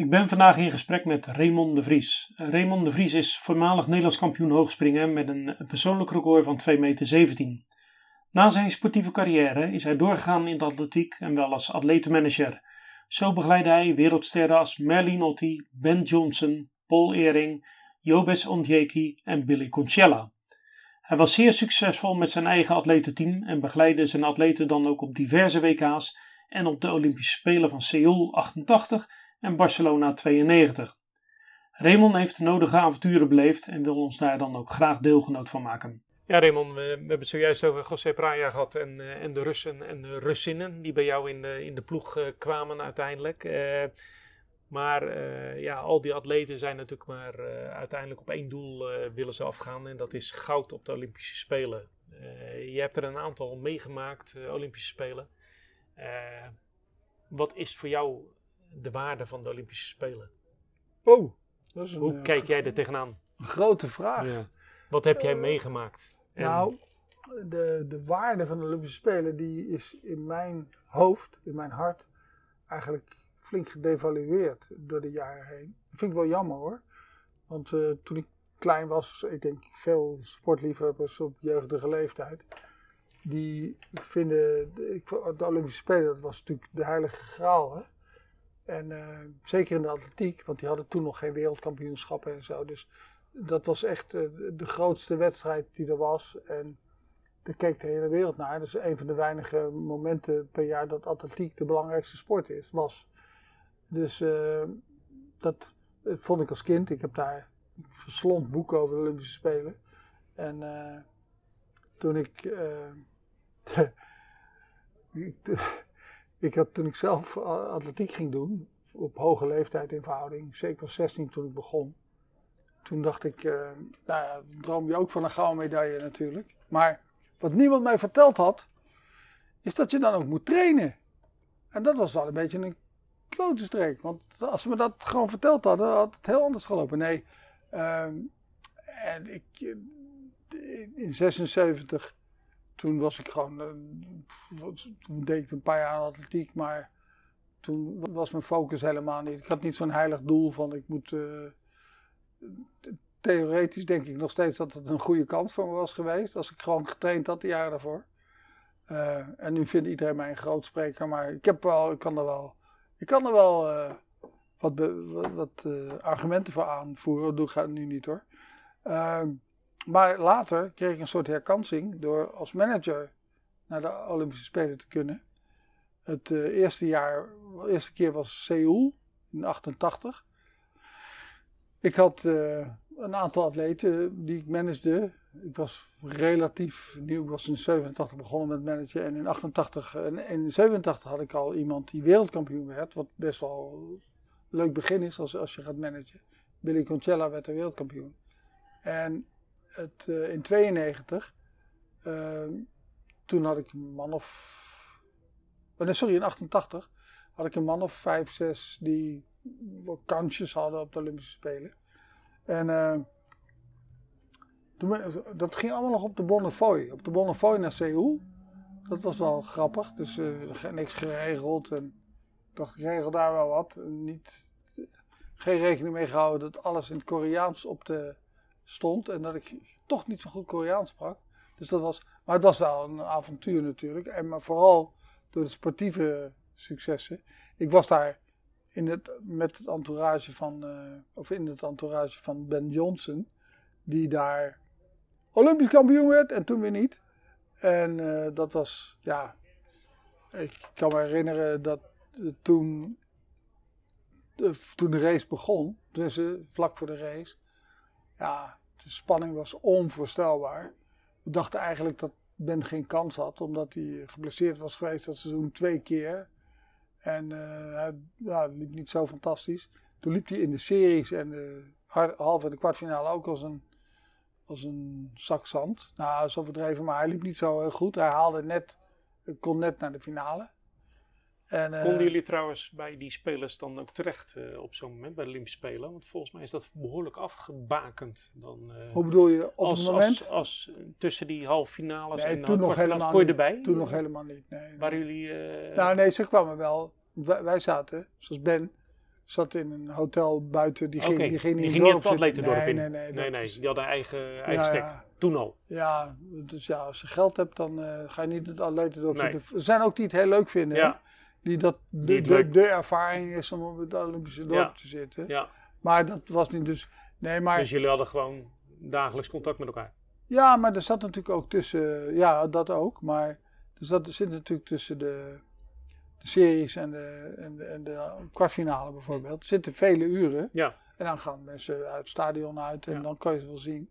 Ik ben vandaag in gesprek met Raymond de Vries. Raymond de Vries is voormalig Nederlands kampioen hoogspringen met een persoonlijk record van 2,17 meter. Na zijn sportieve carrière is hij doorgegaan in de atletiek en wel als atletenmanager. Zo begeleidde hij wereldsterren als Merlin Otti, Ben Johnson, Paul Ehring, Jobes Ondjeki en Billy Concella. Hij was zeer succesvol met zijn eigen atletenteam en begeleidde zijn atleten dan ook op diverse WK's en op de Olympische Spelen van Seoul 88 en Barcelona 92. Raymond heeft de nodige avonturen beleefd en wil ons daar dan ook graag deelgenoot van maken. Ja, Raymond, we, hebben het zojuist over José Praia gehad en, uh, en de Russen en de Russinnen die bij jou in de, in de ploeg uh, kwamen uiteindelijk. Uh, maar ja, al die atleten zijn natuurlijk maar uiteindelijk op één doel willen ze afgaan en dat is goud op de Olympische Spelen. je hebt er een aantal meegemaakt, Olympische Spelen. wat is voor jou de waarde van de Olympische Spelen? Oh, dat is een, Hoe kijk jij er tegenaan? Een grote vraag. Ja. Wat heb jij meegemaakt? Nou, de, de waarde van de Olympische Spelen die is in mijn hoofd, in mijn hart, eigenlijk flink gedevalueerd door de jaren heen. Dat vind ik wel jammer hoor. Want uh, toen ik klein was, ik denk veel sportliefhebbers op jeugdige leeftijd, die vinden de, de Olympische Spelen, dat was natuurlijk de heilige graal. Hè? En uh, zeker in de atletiek, want die hadden toen nog geen wereldkampioenschappen en zo. Dus dat was echt uh, de grootste wedstrijd die er was. En daar keek de hele wereld naar. Is een van de weinige momenten per jaar dat atletiek de belangrijkste sport is, was. Dus uh, dat, dat, vond ik als kind. Ik heb daar verslond boeken over de Olympische Spelen. En toen ik, ik had toen ik zelf atletiek ging doen, op hoge leeftijd in verhouding, zeker was 16 toen ik begon. Toen dacht ik, uh, nou ja, droom je ook van een gouden medaille natuurlijk. Maar wat niemand mij verteld had, is dat je dan ook moet trainen. En dat was wel een beetje een klote streek. Want als ze me dat gewoon verteld hadden, had het heel anders gelopen. Nee, uh, en ik, in 76 toen was ik gewoon, uh, toen deed ik een paar jaar aan atletiek, maar toen was mijn focus helemaal niet. Ik had niet zo'n heilig doel van ik moet, uh, theoretisch denk ik nog steeds dat het een goede kans voor me was geweest, als ik gewoon getraind had de jaren daarvoor. Uh, en nu vindt iedereen mij een groot spreker, maar ik, heb wel, ik kan er wel, ik kan er wel wat, wat, wat argumenten voor aanvoeren, dat doe ik nu niet hoor. Maar later kreeg ik een soort herkansing door als manager naar de Olympische Spelen te kunnen. Het uh, eerste jaar, de eerste keer was Seoul in 88. Ik had uh, een aantal atleten die ik managede. Ik was relatief nieuw. Ik was in 87 begonnen met managen. En in 88 en in 87 had ik al iemand die wereldkampioen werd. Wat best wel een leuk begin is als, als je gaat managen. Billy Concella werd de wereldkampioen. En uh, in 92, uh, toen had ik een man of. Oh sorry, in 88 had ik een man of 5, 6 die wat kansjes hadden op de Olympische Spelen. En uh, toen, dat ging allemaal nog op de Bonnefoy. Op de Bonnefoy naar Seoul. Dat was wel grappig. Dus uh, niks geregeld. En toch regel daar wel wat. Niet, geen rekening mee gehouden dat alles in het Koreaans op de stond en dat ik toch niet zo goed Koreaans sprak. Dus dat was, maar het was wel een avontuur natuurlijk. En maar vooral door de sportieve successen. Ik was daar in het, met het entourage van, uh, of in het entourage van Ben Johnson, die daar Olympisch kampioen werd en toen weer niet. En uh, dat was, ja, ik kan me herinneren dat toen, de, toen de race begon, dus vlak voor de race, ja, de spanning was onvoorstelbaar. We dachten eigenlijk dat Ben geen kans had, omdat hij geblesseerd was geweest dat seizoen twee keer. En uh, hij liep niet zo fantastisch. Toen liep hij in de series en de halve en de kwartfinale ook als een, als een zak zand. Nou, zo verdreven, maar hij liep niet zo heel goed. Hij haalde net, kon net naar de finale. En, uh, Konden jullie trouwens bij die spelers dan ook terecht uh, op zo'n moment bij de Olympische Spelen? Want volgens mij is dat behoorlijk afgebakend. Dan, uh, Hoe bedoel je, op als, het moment? Als, als, tussen die halve finales nee, en toen nog helemaal kon je erbij? Toen nog helemaal niet, nee. Waren jullie... Nou nee, ze kwamen wel. Wij, wij, zaten, zoals Ben, zat in een hotel buiten. Die ging, die ging, die in ging het niet op het atletendorp nee, in. Nee, nee, nee, nee, is- die hadden eigen, eigen Ja, stek. ja. Toen al. Ja, dus ja, als je geld hebt, dan eh, ga je niet het atletendorp Nee. zitten. Er zijn ook die het heel leuk vinden. hè? Die dat de, Die de, ervaring is om op het Olympische dorp Ja. te zitten. ja. Maar dat was niet dus... Nee, maar... Dus jullie hadden gewoon dagelijks contact met elkaar. Ja, maar er zat natuurlijk ook tussen, ja, dat ook. Maar er, zat, er zit natuurlijk tussen de, de series en de, en, de, en de kwartfinale bijvoorbeeld, zitten vele uren. Ja. En dan gaan mensen uit het stadion uit en Ja. dan kan je ze wel zien.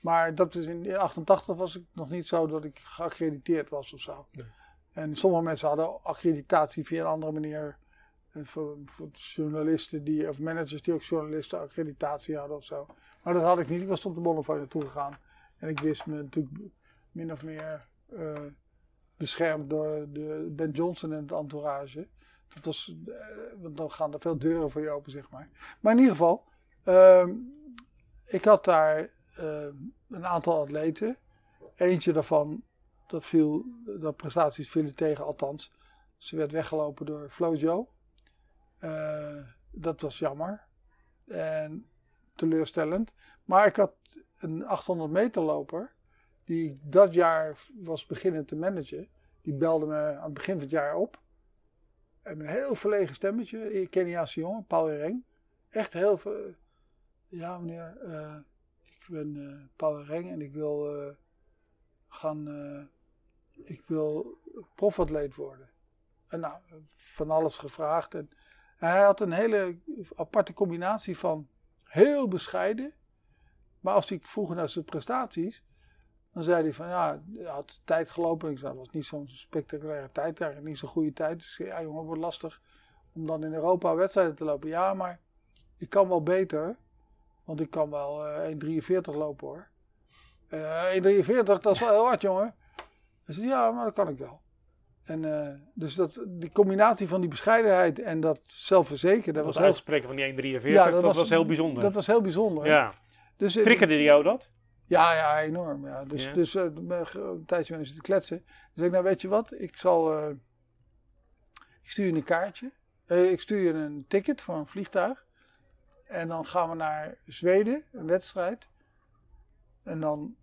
Maar dat is in, in 88 was het nog niet zo dat ik geaccrediteerd was of zo. Nee. En sommige mensen hadden accreditatie via een andere manier. Voor, voor journalisten die, of managers die ook journalisten accreditatie hadden of zo. Maar dat had ik niet. Ik was op de Bonnefoy naartoe gegaan. En ik wist me natuurlijk min of meer eh, beschermd door de Ben Johnson en het entourage. Dat was, eh, want dan gaan er veel deuren voor je open, zeg maar. Maar in ieder geval, ehm, ik had daar ehm, een aantal atleten. Eentje daarvan, dat viel, dat prestaties vielen tegen, althans. Ze werd weggelopen door Flojo. Eh, dat was jammer. En teleurstellend. Maar ik had een 800 meter loper. Die dat jaar was beginnen te managen. Die belde me aan het begin van het jaar op. En een heel verlegen stemmetje. Een Keniaanse jongen, Paul Reng. Echt heel veel. Ja meneer, eh, ik ben eh, Paul Reng en ik wil eh, gaan... ik wil profatleet worden. En nou, van alles gevraagd. En hij had een hele aparte combinatie van heel bescheiden. Maar als ik vroeg naar zijn prestaties, dan zei hij van ja, hij had tijd gelopen. Ik zei, dat was niet zo'n spectaculaire tijd, eigenlijk niet zo'n goede tijd. Dus ja jongen, wordt lastig om dan in Europa wedstrijden te lopen. Ja, maar ik kan wel beter, want ik kan wel eh 1,43 lopen hoor. Eh 1,43, dat is wel heel hard jongen. Hij zei, ja, maar dat kan ik wel. En eh, dus dat, die combinatie van die bescheidenheid en dat zelfverzekerd, dat was heel, uitspreken van die 1,43, Ja, dat, was, heel bijzonder. Dat was heel bijzonder. ja. Dus, eh, Triggerde die jou dat? ja, ja, enorm. Ja. Dus, Ja. dus eh, ik ben een tijdje met zitten kletsen. Dus zeg ik, nou weet je wat, ik zal, eh, ik stuur je een kaartje. Ik stuur je een ticket voor een vliegtuig. En dan gaan we naar Zweden, een wedstrijd. En dan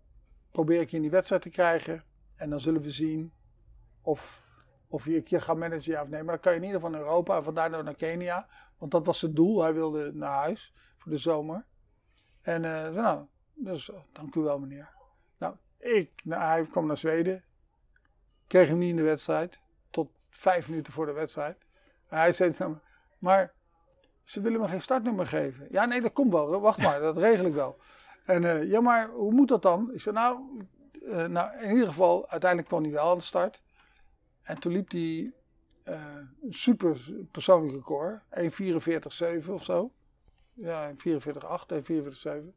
probeer ik je in die wedstrijd te krijgen. En dan zullen we zien of, of je je gaat managen ja of nee. Maar dan kan je in ieder geval naar Europa en vandaar naar Kenia. Want dat was het doel. Hij wilde naar huis voor de zomer. En zo, nou, dus, dank u wel meneer. Nou, ik, nou, hij kwam naar Zweden. Kreeg hem niet in de wedstrijd. Tot vijf minuten voor de wedstrijd. En hij zei me, maar ze willen me geen startnummer geven. Ja, nee, dat komt wel. Wacht maar, dat regel ik wel. En eh, ja, maar hoe moet dat dan? Ik zei, nou, eh, nou, in ieder geval, uiteindelijk kwam hij wel aan de start. En toen liep hij eh, een super persoonlijk record. 1.44.7 of zo. Ja, 44.8, 1.44.7.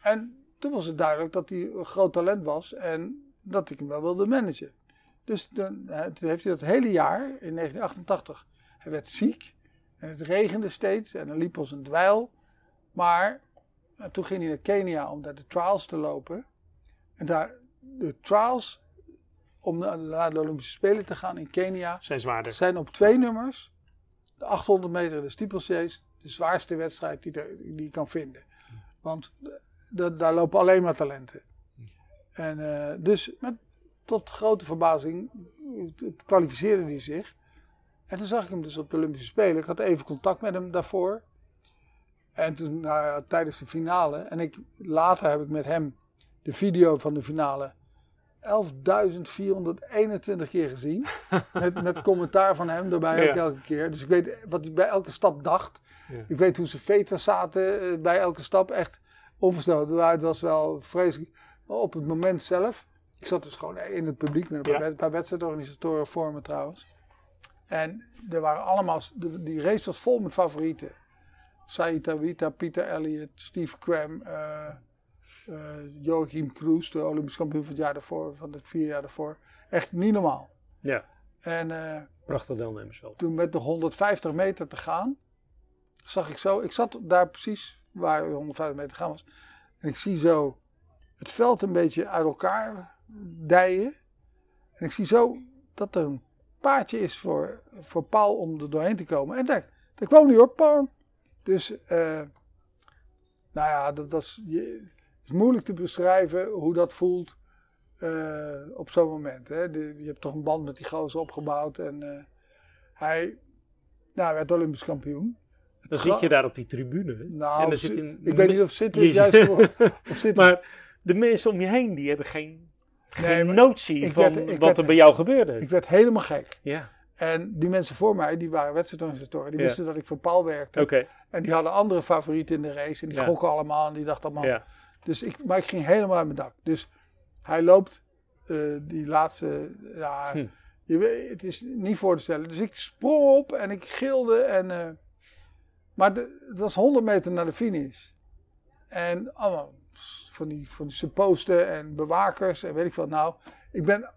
En toen was het duidelijk dat hij een groot talent was en dat ik hem wel wilde managen. Dus eh, toen heeft hij dat hele jaar, in 1988, hij werd ziek. En het regende steeds en hij liep als een dweil. Maar toen ging hij naar Kenia om daar de trials te lopen. En daar, de trials om naar de Olympische Spelen te gaan in Kenia Zijn zwaarder. zijn op twee nummers. De 800 meter en de steeplechase. De zwaarste wedstrijd die, er- die je kan vinden. Want daar lopen alleen maar talenten. En eh, dus met, tot grote verbazing kwalificeerde hij zich. En toen zag ik hem dus op de Olympische Spelen. Ik had even contact met hem daarvoor. En toen nou ja, tijdens de finale. En ik, later heb ik met hem de video van de finale 11.421 keer gezien. met, met commentaar van hem erbij Ja. ook elke keer. Dus ik weet wat hij bij elke stap dacht. Ja. Ik weet hoe zijn veters zaten eh, bij elke stap. Echt onvoorstelbaar. Maar Het was wel vreselijk. Maar op het moment zelf. Ik zat dus gewoon in het publiek met een paar, Ja. paar wedstrijdorganisatoren voor me trouwens. En er waren allemaal, die race was vol met favorieten. Said Awita, Pieter Elliott, Steve Cram, Joachim Kroes, de Olympisch kampioen van het jaar daarvoor, van de vier jaar daarvoor. Echt niet normaal. Ja. En eh, Prachtig deelnemersveld. toen met de 150 meter te gaan, zag ik zo, ik zat daar precies waar de 150 meter te gaan was. En ik zie zo het veld een beetje uit elkaar dijen. En ik zie zo dat er een paadje is voor, voor Paul om er doorheen te komen. En daar, Dat kwam niet hoor, pam. Dus, eh, nou ja, dat, dat is, je, is moeilijk te beschrijven hoe dat voelt eh, op zo'n moment. Hè. De- je hebt toch een band met die gozer opgebouwd en eh, hij nou, werd Olympisch kampioen. Dan zit je daar op die tribune. Nou, en dan zi- zit ik weet niet of zitten het Jezus. juist voor, of zitten. maar de mensen om je heen, die hebben geen, geen Nee, notie van werd- wat werd- er bij jou gebeurde. Ik werd helemaal gek. ja, En die mensen voor mij, die waren wedstrijdorganisatoren, die Ja. wisten dat ik voor Paul werkte. En die hadden andere favorieten in de race. En die Ja. gokken allemaal. En die dachten allemaal. Ja. Dus ik, maar ik ging helemaal uit mijn dak. Dus hij loopt eh, die laatste. Ja, Hm. je weet, het is niet voor te stellen. Dus ik sprong op en ik gilde. En, eh, maar de- het was 100 meter naar de finish. En allemaal van die, van die en bewakers en weet ik wat. Nou, ik ben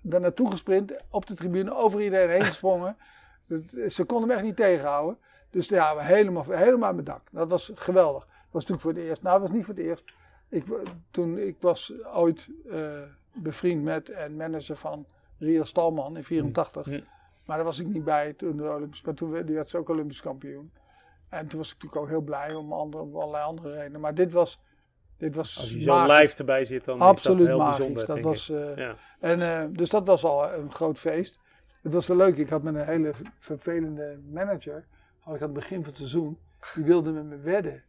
daar naartoe gesprint. Op de tribune over iedereen heen gesprongen. Ze konden me echt niet tegenhouden. Dus ja, helemaal, helemaal aan mijn dak. Dat was geweldig. Was natuurlijk voor het eerst. Nou, was niet voor het eerst. Ik, toen, ik was ooit eh, bevriend met en manager van Ria Stalman in 84. Hm. Maar daar was ik niet bij toen de Olympisch. Maar toen werd, die werd ze ook Olympisch kampioen. En toen was ik natuurlijk ook heel blij om, andere, om allerlei andere redenen. Maar dit was, dit was Als je zo magisch. live erbij zit, dan Absoluut is dat heel magisch. bijzonder. dat was, eh, Ja. en, eh, dus dat was al een groot feest. Het was wel leuk. Ik had met een hele vervelende manager, had ik aan het begin van het seizoen, die wilde met me wedden.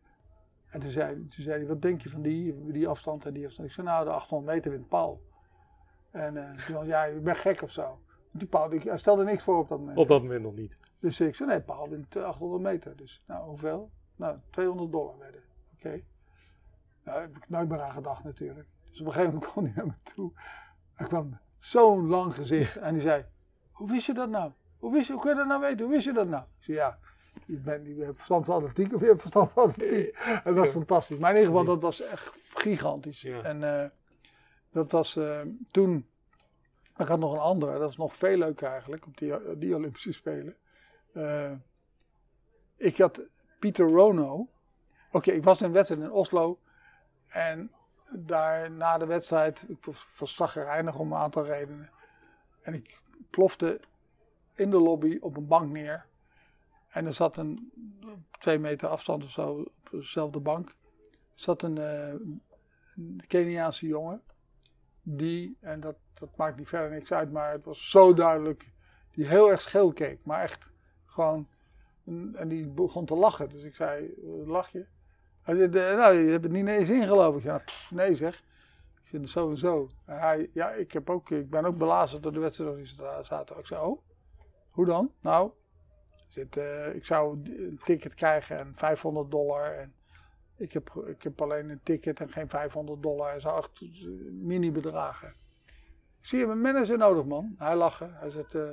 En toen zei, toen zei hij, wat denk je van die, die afstand en die afstand? Ik zei, nou de 800 meter wint Paul. En eh toen was ja, je bent gek of zo. Die Paul, die, hij stelde niks voor op dat moment. Op dat moment nog niet. Dus ik zei, nee, Paul wint eh, 800 meter. Dus, nou, hoeveel? Nou, 200 dollar werden. Oké. Nou, daar heb ik nooit meer aan gedacht natuurlijk. Dus op een gegeven moment kwam hij naar me toe. Hij kwam zo'n lang gezicht. En die zei, hoe wist je dat nou? Hoe, wist je, hoe kun je dat nou weten? Hoe wist je dat nou? Ik zei, ja, je, bent, je hebt verstand van atletiek of je hebt verstand van atletiek. Het was fantastisch. Maar in ieder geval, dat was echt gigantisch. Ja. En eh, dat was eh, toen... Ik had nog een andere, dat was nog veel leuker eigenlijk, op die, die Olympische Spelen. Eh, ik had Pieter Rono. Oké, ik was in een wedstrijd in Oslo. En daar na de wedstrijd, ik was zagrijnig om een aantal redenen. En ik plofte in de lobby op een bank neer. En er zat een, twee meter afstand of zo, op dezelfde bank, zat een, eh, een Keniaanse jongen. Die, en dat, dat maakt niet verder niks uit, maar het was zo duidelijk, die heel erg scheel keek. Maar echt gewoon, en, die begon te lachen. Dus ik zei, "Eh, lach je? Hij zei, "Eh, nou, je hebt het niet eens in geloof ik. Ja, pff, nee zeg. Ik zei, zo en hij, ja, ik, heb ook, ik ben ook belazerd door de wedstrijd zaten. Ik zei, oh, hoe dan? Nou, zit, eh, ik zou een ticket krijgen en 500 dollar. En ik heb, ik heb alleen een ticket en geen 500 dollar. En zo echt eh, mini-bedragen. Ik zie je mijn manager nodig, man. Hij lachte. Hij zegt, eh,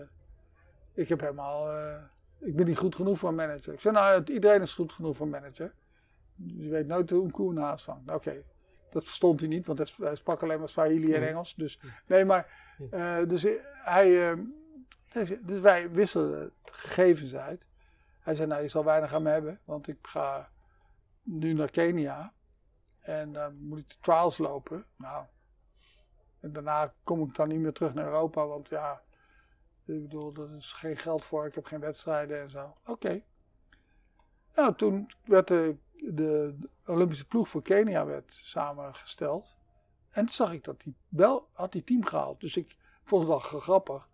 ik heb helemaal, eh, ik ben niet goed genoeg voor een manager. Ik zei, nou, iedereen is goed genoeg voor een manager. Je weet nooit hoe een koe een haas vangt. Nou, Oké, dat verstond hij niet, want hij, sprak alleen maar Swahili en. Engels. Dus, nee, maar, dus hij, dus, wij wisselden gegevens uit. Hij zei, nou, je zal weinig aan me hebben, want ik ga nu naar Kenia. En dan moet ik de trials lopen. Nou, en daarna kom ik dan niet meer terug naar Europa, want ja, ik bedoel, er is geen geld voor, ik heb geen wedstrijden en zo. Oké. Nou, toen werd de, Olympische ploeg voor Kenia werd samengesteld. En toen zag ik dat hij wel had die team gehaald. Dus ik vond het al grappig.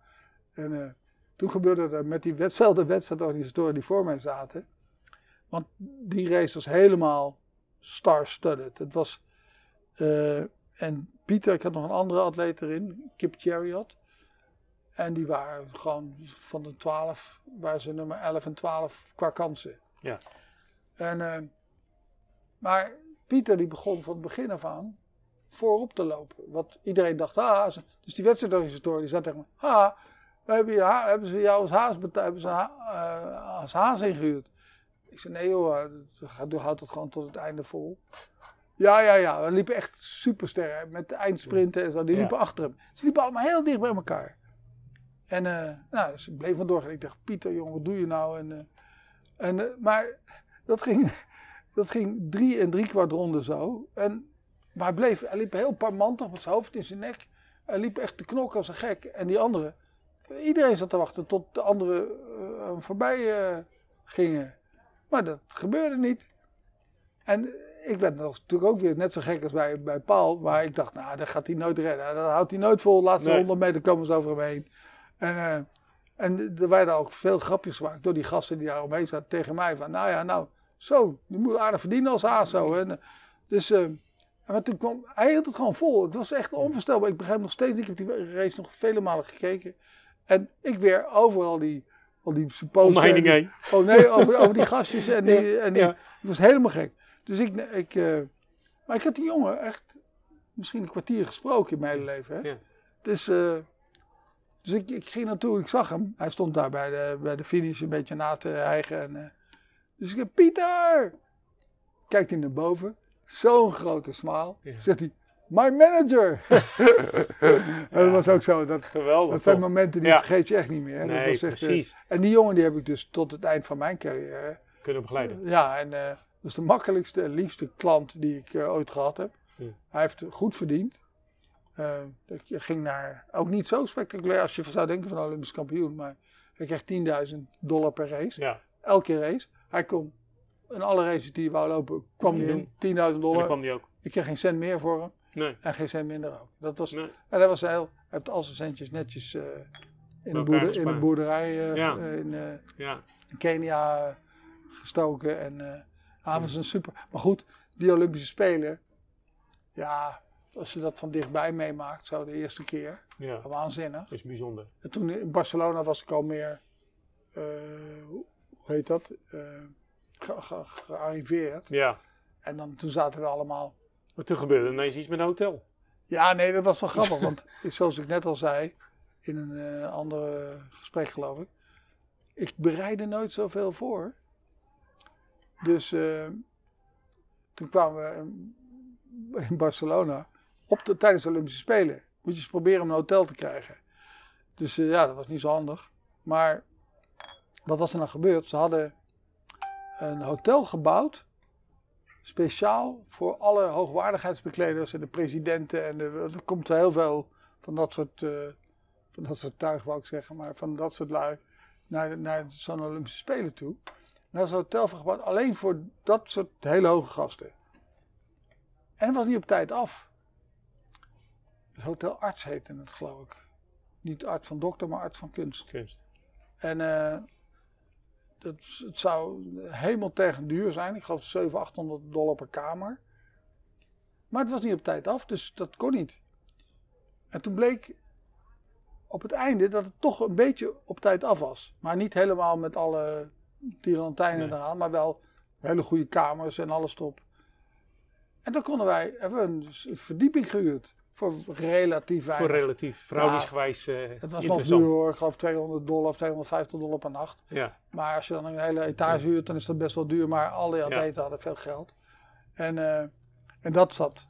En eh, toen gebeurde er met diezelfde wedstrijdorganisatoren die voor mij zaten. Want die race was helemaal star-studded. Het was. eh, en Pieter, ik had nog een andere atleet erin, Kip Chariot. En die waren gewoon van de 12, waren ze nummer 11 en 12 qua kansen. Ja. En, eh, maar Pieter die begon van het begin af aan voorop te lopen. Wat iedereen dacht, ah, dus die wedstrijdorganisatoren die zat tegen me, ha, we hebben, je hebben ze jou als haas, hebben ze als haas ingehuurd. Ik zei, nee joh, eh, houd het gewoon tot het einde vol. Ja, ja, ja, we liepen echt supersterren met de eindsprinten en zo, die Ja. liepen achter hem. Ze liepen allemaal heel dicht bij elkaar. En eh, nou, ze bleef maar doorgaan. Ik dacht, Pieter, jongen, wat doe je nou? En, en, maar dat ging, dat ging drie en drie kwart ronden zo. En, maar hij, bleef, hij liep heel parmantig met zijn hoofd in zijn nek. Hij liep echt te knokken als een gek. En die andere, iedereen zat te wachten tot de andere eh, voorbij eh, gingen. Maar dat gebeurde niet. En ik werd nog, natuurlijk ook weer net zo gek als bij, bij Paul. Maar ik dacht, nou, dat gaat hij nooit redden. Dat houdt hij nooit vol. De laatste Nee. 100 meter komen ze over hem heen. En, eh, en er werden ook veel grapjes gemaakt door die gasten die daar omheen zaten tegen mij. Van, nou ja, nou, zo, die moet aardig verdienen als ASO. En, dus, maar toen kwam, hij hield het gewoon vol. Het was echt onvoorstelbaar. Ik begrijp nog steeds niet. Ik heb die race nog vele malen gekeken. En ik weer overal die, al die me heen heen. Oh nee, over, over die gastjes en die. En die ja. Het was helemaal gek. Dus ik. ik eh, maar ik had die jongen echt misschien een kwartier gesproken in mijn hele leven. Hè? Ja. Dus, eh, dus ik, ik ging naartoe, ik zag hem. Hij stond daar bij de, bij de finish een beetje na te hijgen. En, eh, dus ik heb Pieter! Kijkt hij naar boven. Zo'n grote. Ja. Zegt hij, my manager! en dat was ook zo. Dat, Geweldig. dat zijn momenten die vergeet je echt niet meer. hè. Dat Nee, was echt, eh, precies. en die jongen die heb ik dus tot het eind van mijn carrière. Kunnen begeleiden. Ja, en eh, dat is de makkelijkste en liefste klant die ik eh, ooit gehad heb. Hij heeft goed verdiend. Eh, ik ging naar, ook niet zo spectaculair als je zou denken van een Olympisch kampioen, maar hij kreeg 10.000 dollar per race. Ja. Elke race. Hij kon, in alle races die hij wou lopen, kwam hij in. 10.000 En dan dollar. kwam die ook. Ik kreeg geen cent meer voor hem Nee. en geen cent minder ook. Dat was, nee. en dat was heel, hij heeft al zijn centjes netjes eh, in, de boerder, in de boerderij eh, Ja. eh, in, Ja. in Kenia gestoken. En hij was een super. Maar goed, die Olympische Spelen. Ja, als je dat van dichtbij meemaakt, zo de eerste keer. Ja. Waanzinnig. Dat is bijzonder. En toen in Barcelona was ik al meer. hoe heet dat? ge- ge- gearriveerd. Ja. En dan, toen zaten we allemaal. Maar toen gebeurde ineens iets met een hotel. Ja, nee, dat was wel grappig. want zoals ik net al zei, in een eh ander gesprek geloof ik. Ik bereidde nooit zoveel voor. Dus eh, toen kwamen we in- in Barcelona op de, tijdens de Olympische Spelen. Moet je eens proberen om een hotel te krijgen. Dus eh, ja, dat was niet zo handig. Maar wat was er nou gebeurd? Ze hadden een hotel gebouwd speciaal voor alle hoogwaardigheidsbekleders en de presidenten. En de, er komt heel veel van dat soort, eh, van dat soort tuig, wou ik zeggen, maar van dat soort lui naar, naar zo'n Olympische Spelen toe. En dat is een hotel gebouwd alleen voor dat soort hele hoge gasten. En het was niet op tijd af. Het Hotel Arts heette het, geloof ik. Niet arts van dokter, maar arts van kunst. Kunst. En eh, dat, het zou helemaal tegen duur zijn. Ik geloof 700, 800 dollar per kamer. Maar het was niet op tijd af, dus dat kon niet. En toen bleek op het einde dat het toch een beetje op tijd af was. Maar niet helemaal met alle tirantijnen Nee. eraan, maar wel hele goede kamers en alles top. En dan konden wij, hebben we een verdieping gehuurd. Voor relatief weinig. Voor relatief, verhoudingsgewijs eh het was nog duur hoor, ik geloof 200 dollar of 250 dollar per nacht. Ja. Maar als je dan een hele etage huurt, dan is dat best wel duur. Maar alle Ja. atleten hadden veel geld. En, eh, en dat zat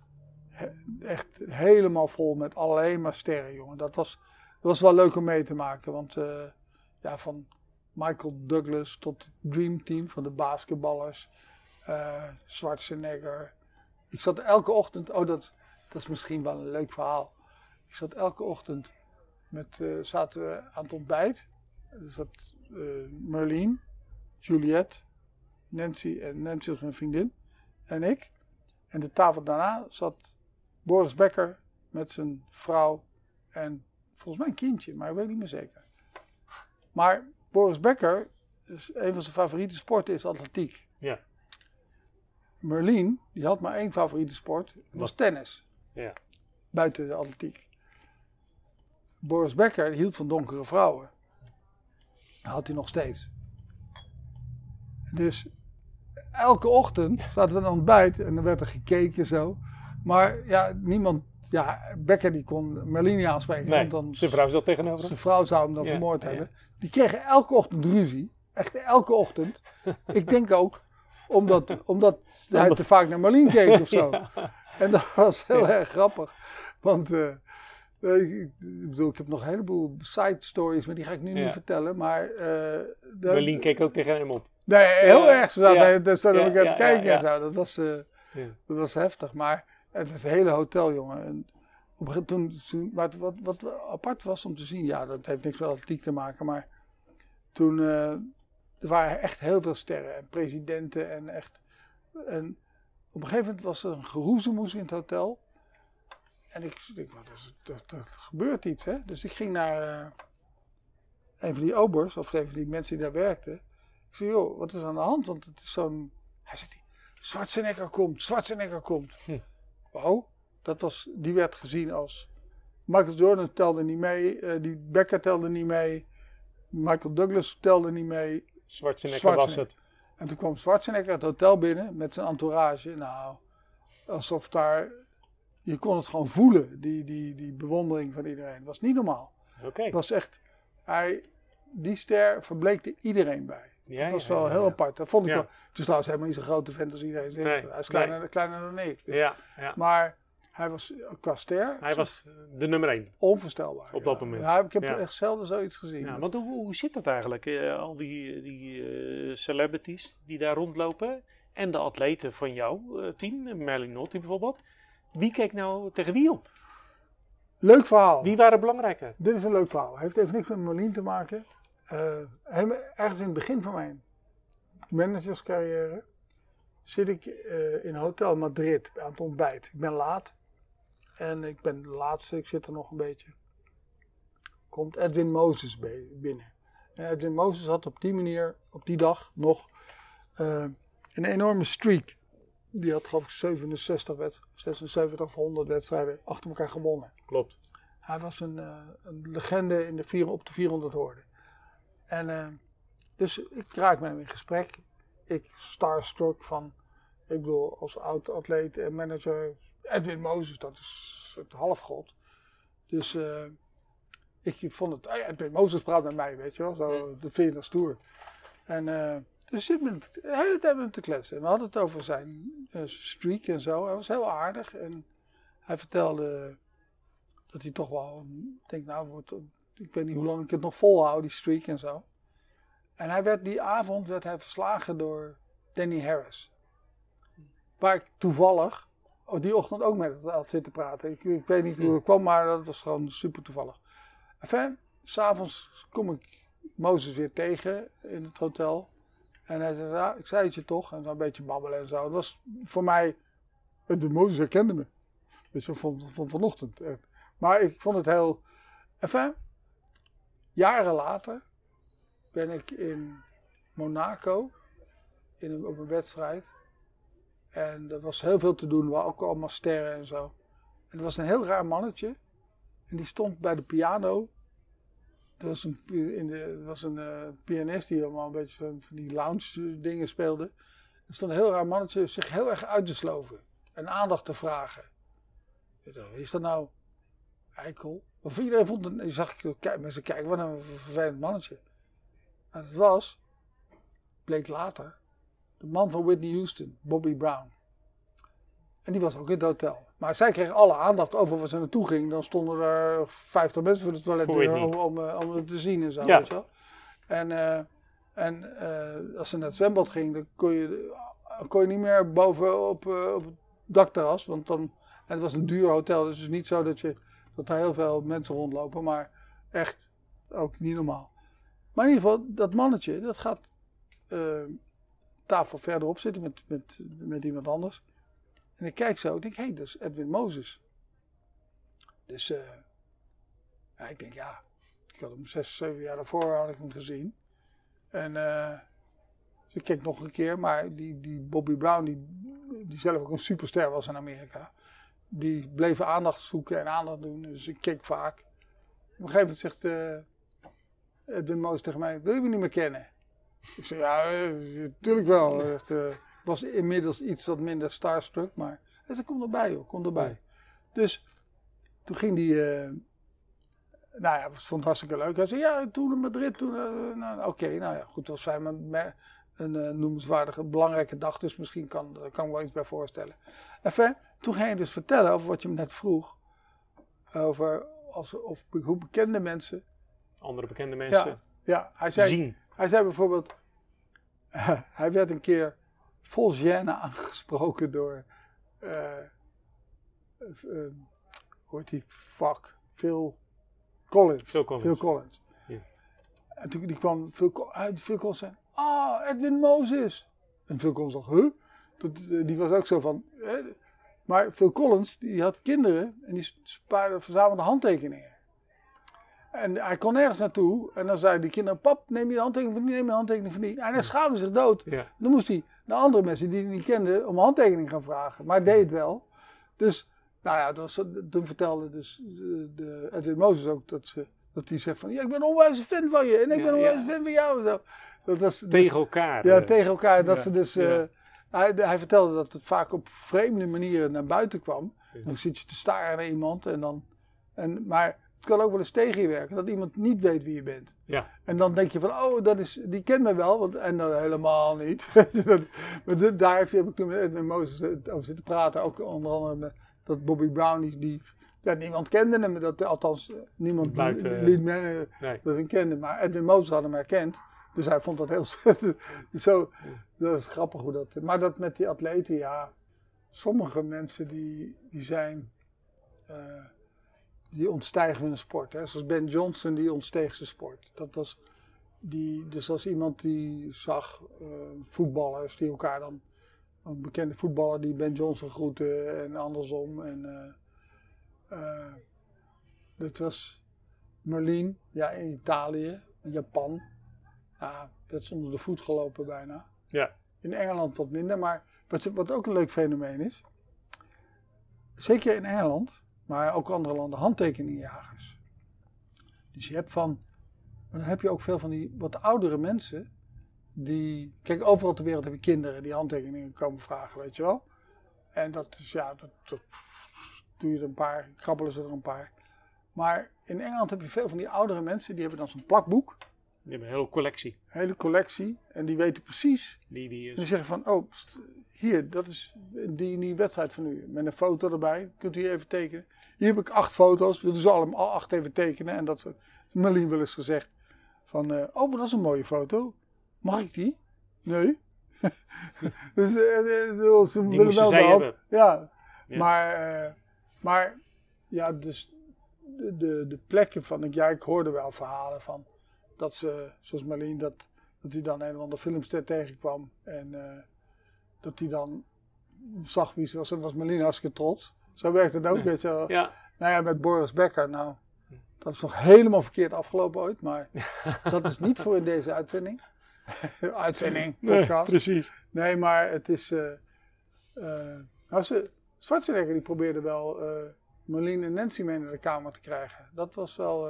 echt helemaal vol met alleen maar sterren, jongen. Dat was, dat was wel leuk om mee te maken. Want eh, ja, van Michael Douglas tot het Dream Team van de basketballers. eh Schwarzenegger. Ik zat elke ochtend, oh dat, dat is misschien wel een leuk verhaal. Ik zat elke ochtend met, eh, zaten we aan het ontbijt. Er zat eh Marlene, Juliette, Nancy en Nancy was mijn vriendin en ik. En de tafel daarna zat Boris Becker met zijn vrouw en volgens mij een kindje, maar ik weet niet meer zeker. Maar Boris Becker, is een van zijn favoriete sporten is atletiek. Ja. Merlin, die had maar één favoriete sport, was Wat? tennis. Ja. Buiten de atletiek. Boris Becker hield van donkere vrouwen. Dat had hij nog steeds. Dus elke ochtend zaten we aan het ontbijt en dan werd er gekeken zo. Maar ja, niemand, ja, Becker die kon Merlin niet aanspreken. Nee, want dan zijn vrouw zat tegenover zijn vrouw zou hem dan Ja, vermoord ja. hebben. Die kregen elke ochtend ruzie. Echt elke ochtend. Ik denk ook omdat, omdat hij te vaak naar Marlien keek of zo. Ja. En dat was heel erg grappig. Want eh, eh, ik, ik bedoel, ik heb nog een heleboel side stories, maar die ga ik nu niet vertellen. Maar de- Berlin keek ook tegen hem op. Nee, heel erg. Ze zaten, daar we Ja, aan te ja, kijken ja, en zo. Dat was, dat was heftig. Maar het, het hele hotel, jongen. En op toen, toen, maar het- wat, wat apart was om te zien, ja, dat heeft niks met atletiek te maken. Maar toen, eh, er waren echt heel veel sterren en presidenten en echt. En op een gegeven moment was er een geroezemoes in het hotel. En ik denk, wat is het, er, gebeurt iets, hè? Dus ik ging naar eh, een van die obers, of een van die mensen die daar werkten. Ik zei, joh, wat is aan de hand? Want het is zo'n... Hij zegt, Schwarzenegger komt, Schwarzenegger komt. Hm. Oh, dat was, die werd gezien als... Michael Jordan telde niet mee, eh, die Becker telde niet mee, Michael Douglas telde niet mee. Schwarzenegger was Schwarzenegger. het. En toen kwam Schwarzenegger het hotel binnen met zijn entourage. Nou, alsof daar... Je kon het gewoon voelen, die, die, die bewondering van iedereen. Het was niet normaal. Oké. Het was echt... Hij, die ster verbleekte iedereen bij. Ja, dat was wel ja, heel ja. apart. Dat vond ik wel. Het is trouwens helemaal niet zo'n grote vent als iedereen denkt. Nee, hij is kleiner, nee. kleiner dan ik. Ja, ja. Maar hij was qua ster Hij was de nummer één. onvoorstelbaar. op dat ja. moment. Ja, ik heb Ja. echt zelden zoiets gezien. Ja, want hoe, hoe zit dat eigenlijk? Eh, al die, die eh, celebrities die daar rondlopen en de atleten van jouw eh, team, Merlin Notti bijvoorbeeld. Wie keek nou tegen wie op? Leuk verhaal. Wie waren belangrijker? Dit is een leuk verhaal. Heeft even niks met Marlien te maken. Eh, ergens in het begin van mijn managerscarrière zit ik eh, in Hotel Madrid aan het ontbijt. Ik ben laat. En ik ben de laatste, ik zit er nog een beetje. Komt Edwin Moses binnen. En Edwin Moses had op die manier, op die dag nog, eh, een enorme streak. Die had geloof ik 67 wedst- 76 of 100 wedstrijden achter elkaar gewonnen. Klopt. Hij was een, eh, een legende in de vier, op de 400 hoorden. En eh, dus ik raak met hem in gesprek. Ik starstruck van, ik bedoel, als oud-atleet en manager, Edwin Moses, dat is het halfgod. Dus eh, ik vond het, hey, Edwin Moses praat met mij, weet je wel, zo, de vind je dat stoer. En eh, dus ik ben de hele tijd met hem te kletsen. En we hadden het over zijn streak en zo. Hij was heel aardig en hij vertelde dat hij toch wel, ik denk nou, wordt, ik weet niet hoe lang ik het nog volhoud, die streak en zo. En hij werd, die avond werd hij verslagen door Danny Harris. Waar ik toevallig, die ochtend ook met had zitten praten. Ik, ik weet niet hoe het kwam, maar dat was gewoon super toevallig. Enfin, s'avonds kom ik Mozes weer tegen in het hotel. En hij zei, ik zei het je toch. En dan een beetje babbelen en zo. Het was voor mij, de Mozes herkende me. Je, van, van vanochtend. Maar ik vond het heel. Enfin, jaren later ben ik in Monaco in een, op een wedstrijd. En er was heel veel te doen, waren ook allemaal sterren en zo. En er was een heel raar mannetje. En die stond bij de piano. Er was een, in de, was een eh, pianist die allemaal een beetje van van die lounge dingen speelde. Er stond een heel raar mannetje zich heel erg uit te sloven. En aandacht te vragen. Is dat nou? Eikel. Of iedereen vond het, je zag ik, kijk, mensen kijken, wat een vervelend mannetje. En het was, bleek later, de man van Whitney Houston, Bobby Brown. En die was ook in het hotel. Maar zij kreeg alle aandacht over waar ze naartoe ging. Dan stonden er 50 mensen voor de toiletdeur om, om, eh, om het te zien en zo. Ja. Weet je wel. En, eh, en eh, als ze naar het zwembad ging, dan kon je, kon je niet meer boven op, op het dakterras. Want dan, en het was een duur hotel, dus het is niet zo dat, je, dat er heel veel mensen rondlopen. Maar echt ook niet normaal. Maar in ieder geval, dat mannetje, dat gaat tafel verderop zitten met, met, met iemand anders. En ik kijk zo, ik denk, hé, hey, dat is Edwin Moses. Dus eh, ja, ik denk, ja, ik had hem zes, zeven jaar daarvoor had ik hem gezien. En dus ik keek nog een keer, maar die, die Bobby Brown, die, die zelf ook een superster was in Amerika, die bleef aandacht zoeken en aandacht doen. Dus ik keek vaak. Op een gegeven moment zegt eh Edwin Moses tegen mij, wil je me niet meer kennen? Ik zei, ja, eh, natuurlijk wel. Echt, eh, ik was inmiddels iets wat minder starstruck, maar hij zei, kom erbij joh, kom erbij. Dus toen ging die, eh, nou ja, vond het hartstikke leuk. Hij zei, ja, toen in Madrid, toen, eh, nou, oké, nou ja, goed, het was fijn, maar een eh, noemenswaardige, belangrijke dag, dus misschien kan, daar kan ik wel iets bij voorstellen. Enfin, toen ging hij dus vertellen over wat je me net vroeg, over als, of, hoe bekende mensen, Andere bekende mensen ja, hij zei, zien. Hij zei bijvoorbeeld, hij werd een keer vol gêne aangesproken door, eh, hoe heet die fuck, Phil Collins. Phil Collins. Phil Collins. Ja. En toen die kwam Phil, uit Phil Collins zei, ah, Edwin Moses. En Phil Collins dacht, huh? Dat, eh, die was ook zo van? Maar Phil Collins, die had kinderen en die spaarde, verzamelde handtekeningen. En hij kon nergens naartoe. En dan zei die kinderen, pap, neem je de handtekening van die, neem je de handtekening van die. En hij schaamde zich dood. Ja. Dan moest hij naar andere mensen die hij niet kende om een handtekening gaan vragen. Maar hij deed het wel. Dus, nou ja, dat was, toen vertelde dus de, de Edwin Moses ook dat, ze, dat hij zegt van, ja, ik ben een onwijze fan van je. En ik Ja, ben een onwijze fan van jou. En zo. Dat was, dus- Tegen elkaar. ja, eh. tegen elkaar. Dat ze dus. eh, hij, hij vertelde dat het vaak op vreemde manieren naar buiten kwam. Dan zit je te staren naar iemand en dan. En, maar het kan ook wel eens tegen je werken dat iemand niet weet wie je bent. Ja. En dan denk je van, oh, dat is, die kent mij wel. Want, en dan helemaal niet. Maar daar heb, ik toen met Edwin Moses eh, over zitten praten. Ook onder andere met dat Bobby Brown, die, die ja, niemand kende hem. Dat, althans, eh, niemand Buiten- liet men, Nee. dat hem kende. Maar Edwin Moses had hem herkend. Dus hij vond dat heel zo. Dat is grappig hoe dat. Maar dat met die atleten, ja. Sommige mensen die, die zijn. eh, die ontstijgen hun sport. Hè. Zoals Ben Johnson, die ontsteeg zijn sport. Dat was. Die, dus als iemand die zag eh, voetballers die elkaar dan. Een bekende voetballer die Ben Johnson groette en andersom. En, eh, eh, dat was Merlin, ja, in Italië, in Japan. Ja, dat is onder de voet gelopen bijna. Ja. In Engeland wat minder, maar wat, wat ook een leuk fenomeen is. Zeker in Engeland, maar ook andere landen, handtekeningenjagers. Dus je hebt van, maar dan heb je ook veel van die wat oudere mensen. Die, kijk, overal ter wereld heb je kinderen die handtekeningen komen vragen, weet je wel. En dat is, ja, dat, dat doe je er een paar, krabbelen ze er een paar. Maar in Engeland heb je veel van die oudere mensen, die hebben dan zo'n plakboek, Die hebben een hele collectie. een hele collectie. En die weten precies Die, die en die is. zeggen van, oh, hier, dat is die, die wedstrijd van u. Met een foto erbij, kunt u hier even tekenen. Hier heb ik acht foto's, willen ze allemaal acht even tekenen. En dat Marlien wel eens gezegd van, eh, oh, dat is een mooie foto. Mag ik die? Nee. dus eh, eh, ze willen wel de. Ja, Ja. maar, eh, maar ja, dus de, de, de plekken van, ja, ik hoorde wel verhalen van dat ze, zoals Marlien, dat, dat hij dan een of andere filmster tegenkwam en eh, dat hij dan zag wie ze was. En was Marlien hartstikke trots. Zo werkt het ook, Ja. weet je wel. Ja. Nou ja, met Boris Becker, nou, dat is nog helemaal verkeerd afgelopen ooit, maar dat is niet voor in deze uitzending. uitzending, podcast. precies. Nee, maar het is. eh eh, nou, ze, Schwarzenegger die probeerde wel eh Marlene en Nancy mee naar de kamer te krijgen. Dat was wel.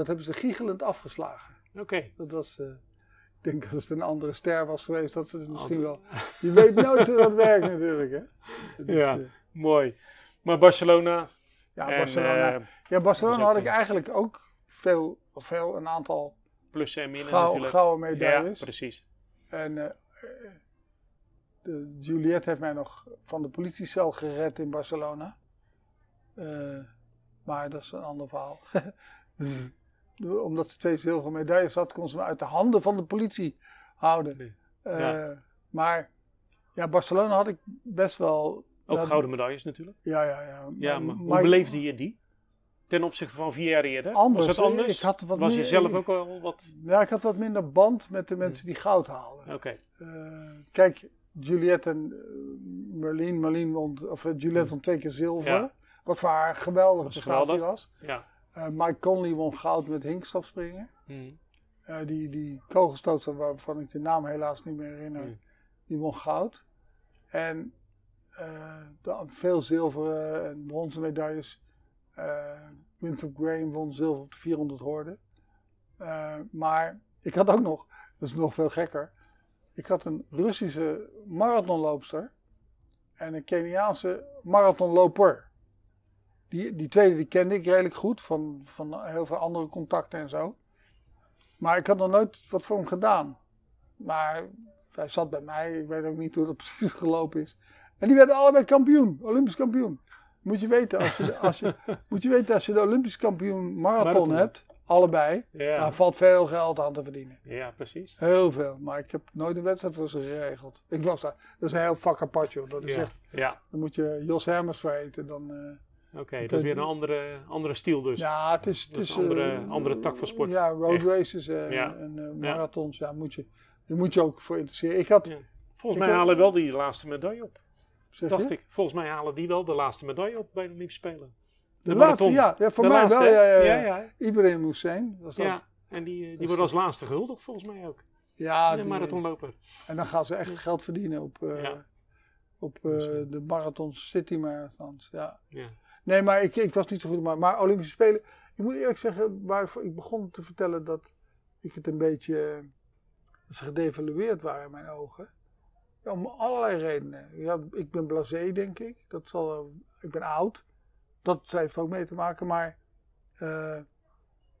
Dat hebben ze giechelend afgeslagen. Oké. Dat was. eh, ik denk dat het een andere ster was geweest, dat ze het misschien Ander- wel. Je weet nooit hoe dat werkt natuurlijk, hè? Dus, Ja. eh, Mooi. Maar Barcelona. ja, en, Barcelona. eh, ja, Barcelona had ik eigenlijk ook veel, of veel, een aantal plussen en minnen natuurlijk. gouden ja, medailles. precies. En de Juliette heeft mij nog van de politiecel gered in Barcelona. Maar dat is een ander verhaal. Omdat ze twee zilveren medailles had, kon ze me uit de handen van de politie houden. Nee. Eh. Maar ja, Barcelona had ik best wel. Ook gouden medailles natuurlijk. Ja, ja, ja. Ja, maar hoe beleefde je die? Ten opzichte van vier jaar eerder? Anders, Was het hè? anders? Ik had wat Was je zelf ook al wat... Ja, ik had wat minder band met de mensen die goud haalden. Oké. Eh, kijk, Juliette en Merlin. Merlin won, of eh, Juliette won twee keer zilver. Ja. Wat voor haar geweldige prestatie geweldig. was. Ja. Eh, Mike Conley won goud met hinkstapspringen. Hm. Eh, die, die kogelstootster waarvan ik de naam helaas niet meer herinner. Hmm. Die won goud. En eh, de- veel zilveren en bronzen medailles. Winthrop Graham won zilver op de 400 hoorden. Maar ik had ook nog, dat is nog veel gekker. Ik had een Russische marathonloopster en een Keniaanse marathonloper. Die, die tweede die kende ik redelijk goed van, van heel veel andere contacten en zo. Maar ik had nog nooit wat voor hem gedaan. Maar hij zat bij mij, ik weet ook niet hoe dat precies gelopen is. En die werden allebei kampioen, Olympisch kampioen. Moet je weten, als je de, als je, moet je, weten, als je de Olympisch kampioen marathon, Marathon. hebt, allebei, Ja. dan valt veel geld aan te verdienen. ja, precies. Heel veel, maar ik heb nooit een wedstrijd voor ze geregeld. Ik was daar, dat is een heel vak apart joh. Dat is Ja. echt, Ja. dan moet je Jos Hermers voor eten. Dan, eh, Oké, dat is weer een andere, andere stijl dus. ja, het is, het is een andere- eh, andere tak van sport. Ja, road Echt. races en, Ja. en eh, marathons, ja. moet je. Daar moet je ook voor interesseren. Ik had, Ja. Volgens Ik mij halen wel die laatste medaille op. Dacht je? ik. Volgens mij halen die wel de laatste medaille op bij de Olympische Spelen. De, De laatste, ja. ja voor De mij laatste, wel. Ja, ja, ja. Ibrahim Hussein. Was dat. Ja, en die, die Dus- wordt als laatste gehuldigd volgens mij ook. Ja, de marathonloper. En dan gaan ze echt geld verdienen op, eh, op de marathon city marathons. Ja. Ja. Nee, maar ik, ik was niet zo goed. Maar, maar Olympische Spelen. Ik moet eerlijk zeggen, waarvoor ik begon te vertellen dat ik het een beetje. eh, dat ze gedevalueerd waren in mijn ogen. Ja, om allerlei redenen. Ja, ik ben blasé, denk ik. Dat zal, eh, ik ben oud. Dat heeft ook mee te maken. Maar eh,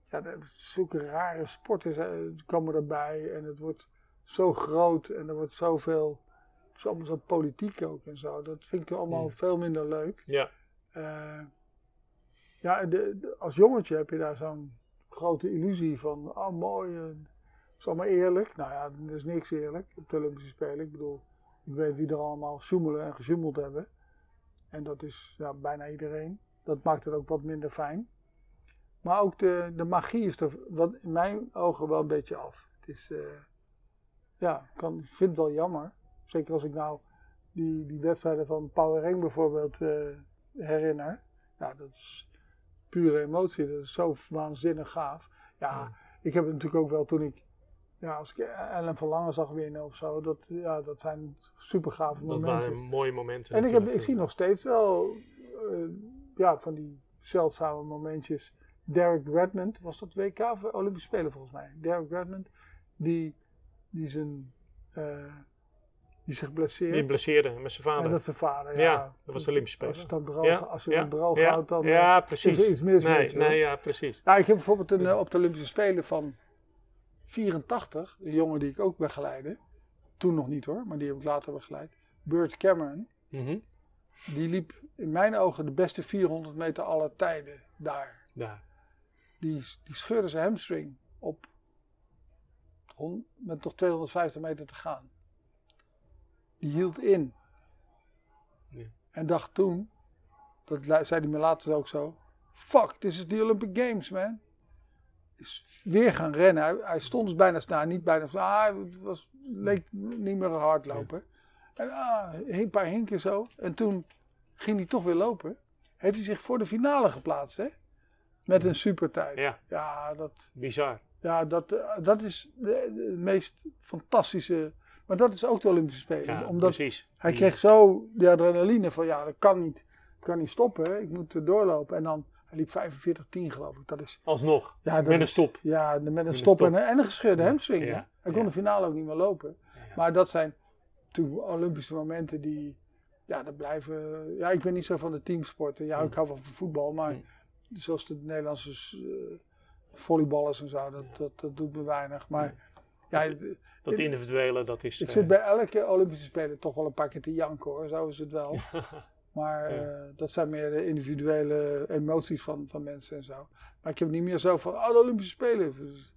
ja, zulke rare sporten zijn- komen erbij. En het wordt zo groot. En er wordt zoveel. Het is allemaal zo politiek ook en zo. Dat vind ik allemaal Hmm. veel minder leuk. Ja. Eh, ja, de, als jongetje heb je daar zo'n grote illusie van, oh mooi, eh, het is allemaal eerlijk. Nou ja, er is niks eerlijk op de Olympische Spelen. Ik bedoel, ik weet wie er allemaal sjoemelen en gesjoemeld hebben. En dat is ja, bijna iedereen. Dat maakt het ook wat minder fijn. Maar ook de, de magie is er wat in mijn ogen wel een beetje af. Het is, eh, ja, ik vind het wel jammer. Zeker als ik nou die, die wedstrijden van Power Ring bijvoorbeeld eh, herinner. Ja, dat is pure emotie. Dat is zo waanzinnig gaaf. Ja, ik heb het natuurlijk ook wel toen ik, ja, als ik Ellen van Lange zag winnen of zo. Dat, ja, dat zijn super gave Dat momenten. waren mooie momenten. En ik, heb, ik zie nog steeds wel eh, ja, van die zeldzame momentjes. Derek Redmond, was dat WK of Olympische Spelen volgens mij? Derek Redmond, die, die, zijn, eh, die zich blesseert. Die blesseerde met zijn vader. en dat zijn vader, ja. Ja, dat was de Olympische Als je Spelen. dan droog, Ja, als je ja, droog ja, houdt, dan ja, eh, precies. is er iets mis nee, hoor. nee, ja, precies. Ja, ik heb bijvoorbeeld een, eh, op de Olympische Spelen van 84, een jongen die ik ook begeleide. Toen nog niet hoor, maar die heb ik later begeleid. Burt Cameron. Mhm. Die liep in mijn ogen de beste 400 meter aller tijden daar. Daar. Die, die scheurde zijn hamstring op met nog 250 meter te gaan. Die hield in. Ja. En dacht toen, dat zei hij me later ook zo, fuck, this is the Olympic Games man. Is weer gaan rennen. Hij, hij stond dus bijna, nou niet bijna, ah, het was, leek niet meer een hardloper. En ah, een paar hinken zo. En toen ging hij toch weer lopen. Heeft hij zich voor de finale geplaatst, hè? Met een supertijd. Ja, Ja, dat, bizar. ja, dat, eh, dat is de, de meest fantastische. Maar dat is ook de Olympische Spelen. Ja, Omdat precies. hij kreeg zo de adrenaline van ja, dat kan niet, kan niet stoppen. Ik moet doorlopen. En dan, hij liep 45-10 geloof ik. Dat is, Alsnog. ja, dat met een stop. Ja, met een stop, stop. En, een- en een gescheurde Ja, hamstring. ja, Hij kon de finale ook niet meer lopen. Maar dat zijn natuurlijk Olympische momenten die, ja, dat blijven. Ja, ik ben niet zo van de teamsporten. Ja, ik Mm. hou wel van voetbal, maar Mm. zoals de Nederlandse eh, volleyballers en zo, dat, dat, dat doet me weinig. Maar ja, Dat- individuele, dat is... ik eh, zit bij elke Olympische Spelen toch wel een paar keer te janken hoor, zo is het wel. Maar Ja. eh, dat zijn meer de individuele emoties van, van mensen en zo. Maar ik heb niet meer zo van, oh de Olympische Spelen. Dus,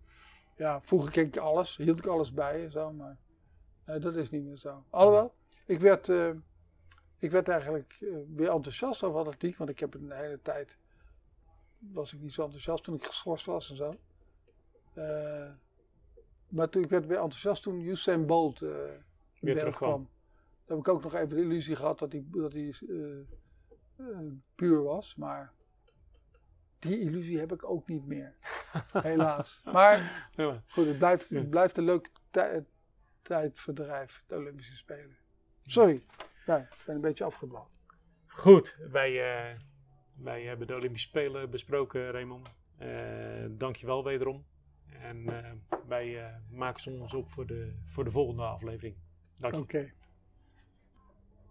ja, vroeger keek ik alles, hield ik alles bij en zo, maar nee, dat is niet meer zo. Alhoewel, ik werd, eh, ik werd eigenlijk weer enthousiast over atletiek, want ik heb een hele tijd, was ik niet zo enthousiast toen ik geschorst was en zo. Maar toen, ik werd weer enthousiast toen Usain Bolt in beeld terugkwam. kwam. Dan heb ik ook nog even de illusie gehad dat hij, dat hij eh, eh, puur was. Maar die illusie heb ik ook niet meer. Helaas. Maar goed, het blijft, het blijft een leuk tij- tijdverdrijf, de Olympische Spelen. Sorry, ja, ik ben een beetje afgedwaald. Goed, wij, wij hebben de Olympische Spelen besproken, Raymond. Eh dankjewel wederom. En eh, wij eh, maken ons op voor de, voor de volgende aflevering. Dank je. Oké.